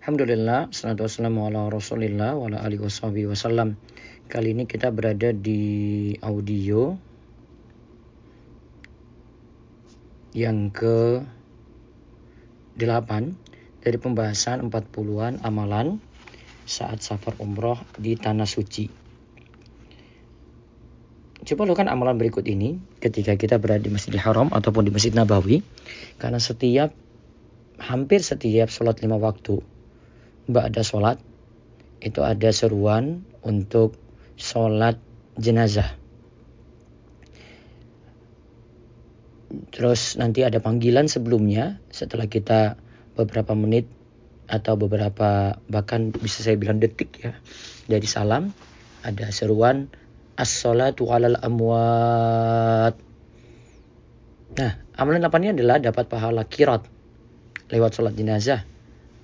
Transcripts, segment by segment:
Alhamdulillah, salatu wassalamu ala rasulillah wa ala alihi wasallam. Kali ini kita berada di audio yang ke 8 dari pembahasan 40-an amalan saat safar umroh di Tanah Suci. Coba lakukan amalan berikut ini ketika kita berada di Masjidil Haram ataupun di Masjid Nabawi. Karena setiap, hampir setiap sholat lima waktu ba'da sholat itu ada seruan untuk sholat jenazah. Terus nanti ada panggilan sebelumnya setelah kita beberapa menit atau beberapa bahkan bisa saya bilang detik ya dari salam ada seruan as-salatu alal amwat. Nah, amalan delapan ini adalah dapat pahala kirat lewat sholat jenazah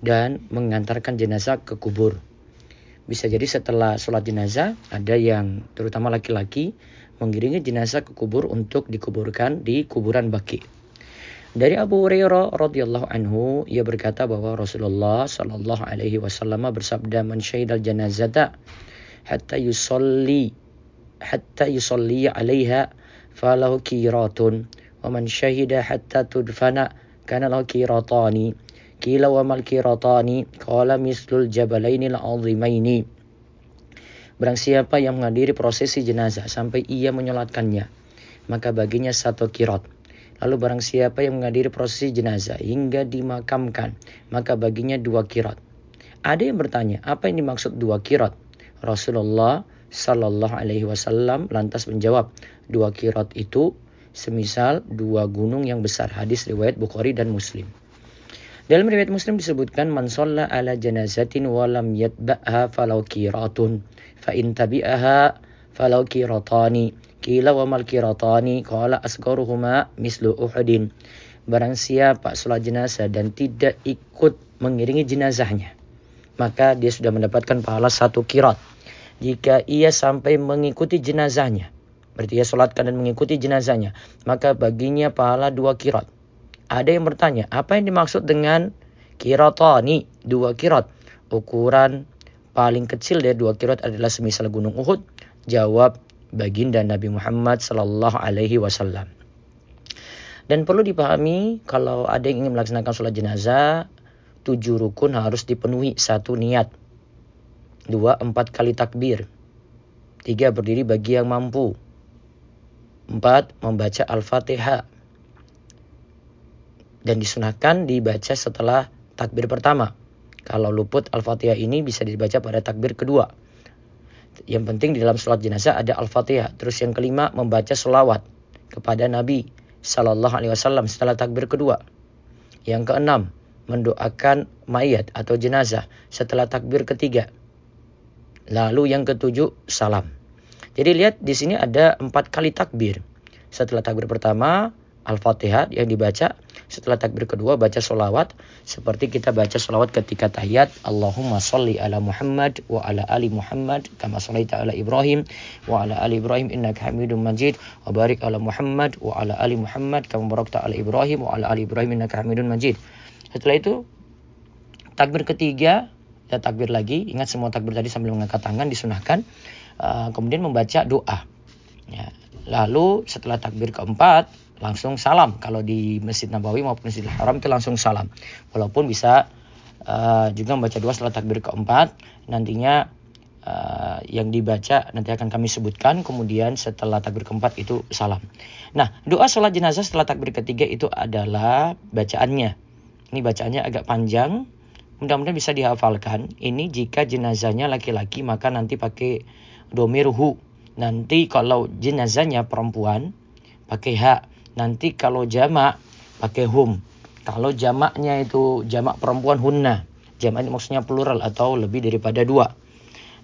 dan mengantarkan jenazah ke kubur. Bisa jadi setelah sholat jenazah ada yang terutama laki-laki mengiringi jenazah ke kubur untuk dikuburkan di kuburan baki. Dari Abu Hurairah radhiyallahu anhu ia berkata bahwa Rasulullah shallallahu alaihi wasallam bersabda man syahidal janazata hatta yusalli hatta yusalli 'alaiha falahu kiratun wa man syahida hatta tudfana kana lahu kiratani Wa mal kiratani qala mislul jabalainil azimaini. Barang siapa yang menghadiri prosesi jenazah sampai ia menyolatkannya, maka baginya satu kirat. Lalu barang siapa yang menghadiri prosesi jenazah hingga dimakamkan, maka baginya dua kirat. Ada yang bertanya, apa yang dimaksud dua kirat? Rasulullah Sallallahu Alaihi Wasallam lantas menjawab, dua kirat itu semisal dua gunung yang besar. Hadis riwayat Bukhari dan Muslim. Dalam riwayat Muslim disebutkan man ala janazatin wa lam yatba'ha falau kiratun fa in tabi'aha falau kiratani. Kila wa mal kiratani? Qala asgaruhuma mislu uhudin. Barang siapa salat jenazah dan tidak ikut mengiringi jenazahnya maka dia sudah mendapatkan pahala satu kirat. Jika ia sampai mengikuti jenazahnya berarti ia salatkan dan mengikuti jenazahnya maka baginya pahala dua kirat ada yang bertanya, apa yang dimaksud dengan kiratani, dua kirat? Ukuran paling kecil dari dua kirat adalah semisal gunung Uhud. Jawab baginda Nabi Muhammad sallallahu alaihi wasallam. Dan perlu dipahami kalau ada yang ingin melaksanakan sholat jenazah, tujuh rukun harus dipenuhi. Satu niat. Dua, empat kali takbir. Tiga, berdiri bagi yang mampu. Empat, membaca Al-Fatihah dan disunahkan dibaca setelah takbir pertama. Kalau luput Al-Fatihah ini bisa dibaca pada takbir kedua. Yang penting di dalam sholat jenazah ada Al-Fatihah. Terus yang kelima membaca selawat kepada Nabi Sallallahu Alaihi Wasallam setelah takbir kedua. Yang keenam mendoakan mayat atau jenazah setelah takbir ketiga. Lalu yang ketujuh salam. Jadi lihat di sini ada empat kali takbir. Setelah takbir pertama Al-Fatihah yang dibaca. Setelah takbir kedua baca solawat. Seperti kita baca solawat ketika tahiyat. Allahumma salli ala Muhammad wa ala ali Muhammad. Kama sallaita ala Ibrahim wa ala ali Ibrahim innaka hamidun majid. Wa barik ala Muhammad wa ala ali Muhammad. Kama barakta ala Ibrahim wa ala ali Ibrahim innaka hamidun majid. Setelah itu takbir ketiga ya takbir lagi. Ingat semua takbir tadi sambil mengangkat tangan disunahkan. Uh, kemudian membaca doa. Ya. Lalu setelah takbir keempat langsung salam. Kalau di Masjid Nabawi maupun Masjidil Haram itu langsung salam. Walaupun bisa uh, juga membaca dua setelah takbir keempat. Nantinya uh, yang dibaca nanti akan kami sebutkan. Kemudian setelah takbir keempat itu salam. Nah doa sholat jenazah setelah takbir ketiga itu adalah bacaannya. Ini bacaannya agak panjang. Mudah-mudahan bisa dihafalkan. Ini jika jenazahnya laki-laki maka nanti pakai domirhu. Nanti kalau jenazahnya perempuan pakai hak Nanti kalau jamak pakai hum. Kalau jamaknya itu jamak perempuan hunna. Jamak ini maksudnya plural atau lebih daripada dua.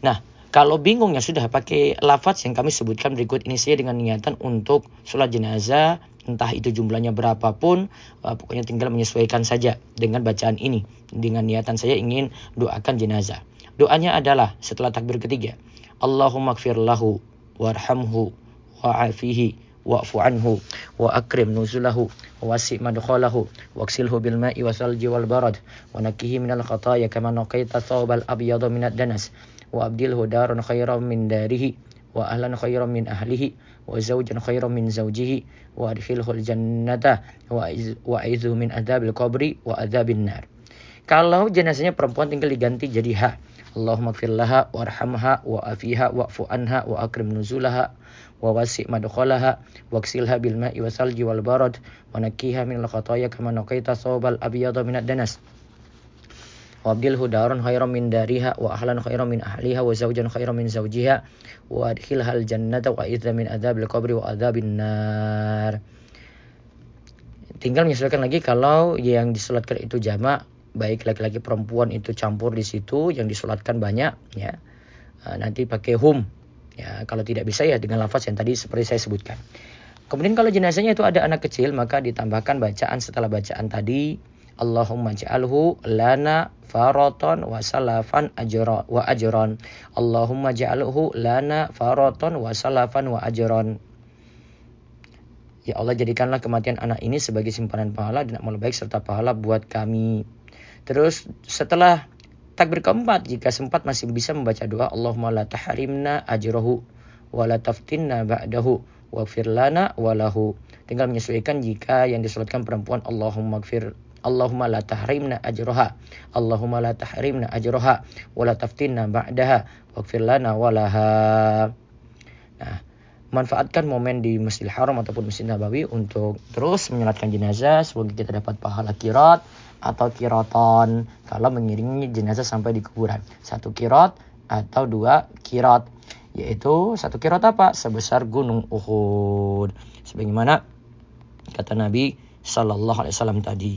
Nah, kalau bingung ya sudah pakai lafaz yang kami sebutkan berikut ini saya dengan niatan untuk sholat jenazah entah itu jumlahnya berapapun uh, pokoknya tinggal menyesuaikan saja dengan bacaan ini dengan niatan saya ingin doakan jenazah doanya adalah setelah takbir ketiga Allahumma gfir lahu warhamhu wa'afihi wa'fu anhu wa akrim nuzulahu wa wasi' madkhalahu waksilhu bil ma'i wasalji wal barad wa nakihi minal khataya kama naqaita thawbal abyada minad danas wa abdilhu daran khairan min darihi wa ahlan khairan min ahlihi wa zawjan khairan min zawjihi wa adkhilhu al jannata wa aizu min adabil qabri wa adabin nar kalau jenazahnya perempuan tinggal diganti jadi ha Allahumma firlaha warhamha wa afiha wa'fu anha wa akrim nuzulaha wa wasi' madkhalaha waksilha bil ma'i wa salji wal barad wa nakiha min al khataya kama naqaita thawbal abyada min ad-danas wa abdilhu daran khairan min dariha wa ahlan khairan min ahliha wa zawjan khairan min zawjiha wa adkhilha al jannata wa idza min adzabil qabri wa adzabin nar. Tinggal menyesuaikan lagi kalau yang disolatkan itu jamak baik laki-laki perempuan itu campur di situ yang disolatkan banyak ya. Uh, nanti pakai hum ya. Kalau tidak bisa ya dengan lafaz yang tadi seperti saya sebutkan. Kemudian kalau jenazahnya itu ada anak kecil maka ditambahkan bacaan setelah bacaan tadi Allahumma ja'alhu lana faroton wa salafan ajra wa ajron Allahumma ja'alhu lana faroton wa salafan wa ajron Ya Allah jadikanlah kematian anak ini sebagai simpanan pahala dan amal baik serta pahala buat kami. Terus setelah takbir keempat jika sempat masih bisa membaca doa Allahumma la tahrimna ajrahu wa la taftinna ba'dahu waghfir lana walahu. Tinggal menyesuaikan jika yang disolatkan perempuan Allahumma gfir Allahumma la tahrimna ajraha Allahumma la tahrimna ajraha wa la taftinna ba'daha waghfir lana walaha. Nah, manfaatkan momen di Masjidil Haram ataupun Masjid Nabawi untuk terus menyolatkan jenazah semoga kita dapat pahala kirat atau kiroton kalau mengiringi jenazah sampai di kuburan. Satu kirot atau dua kirot. Yaitu satu kirot apa? Sebesar gunung Uhud. Sebagaimana kata Nabi Sallallahu Alaihi Wasallam tadi.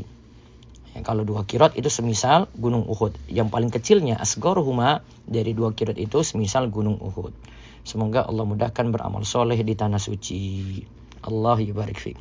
Ya, kalau dua kirot itu semisal gunung Uhud. Yang paling kecilnya asgoruhuma dari dua kirot itu semisal gunung Uhud. Semoga Allah mudahkan beramal soleh di tanah suci. Allah yubarik fiqh.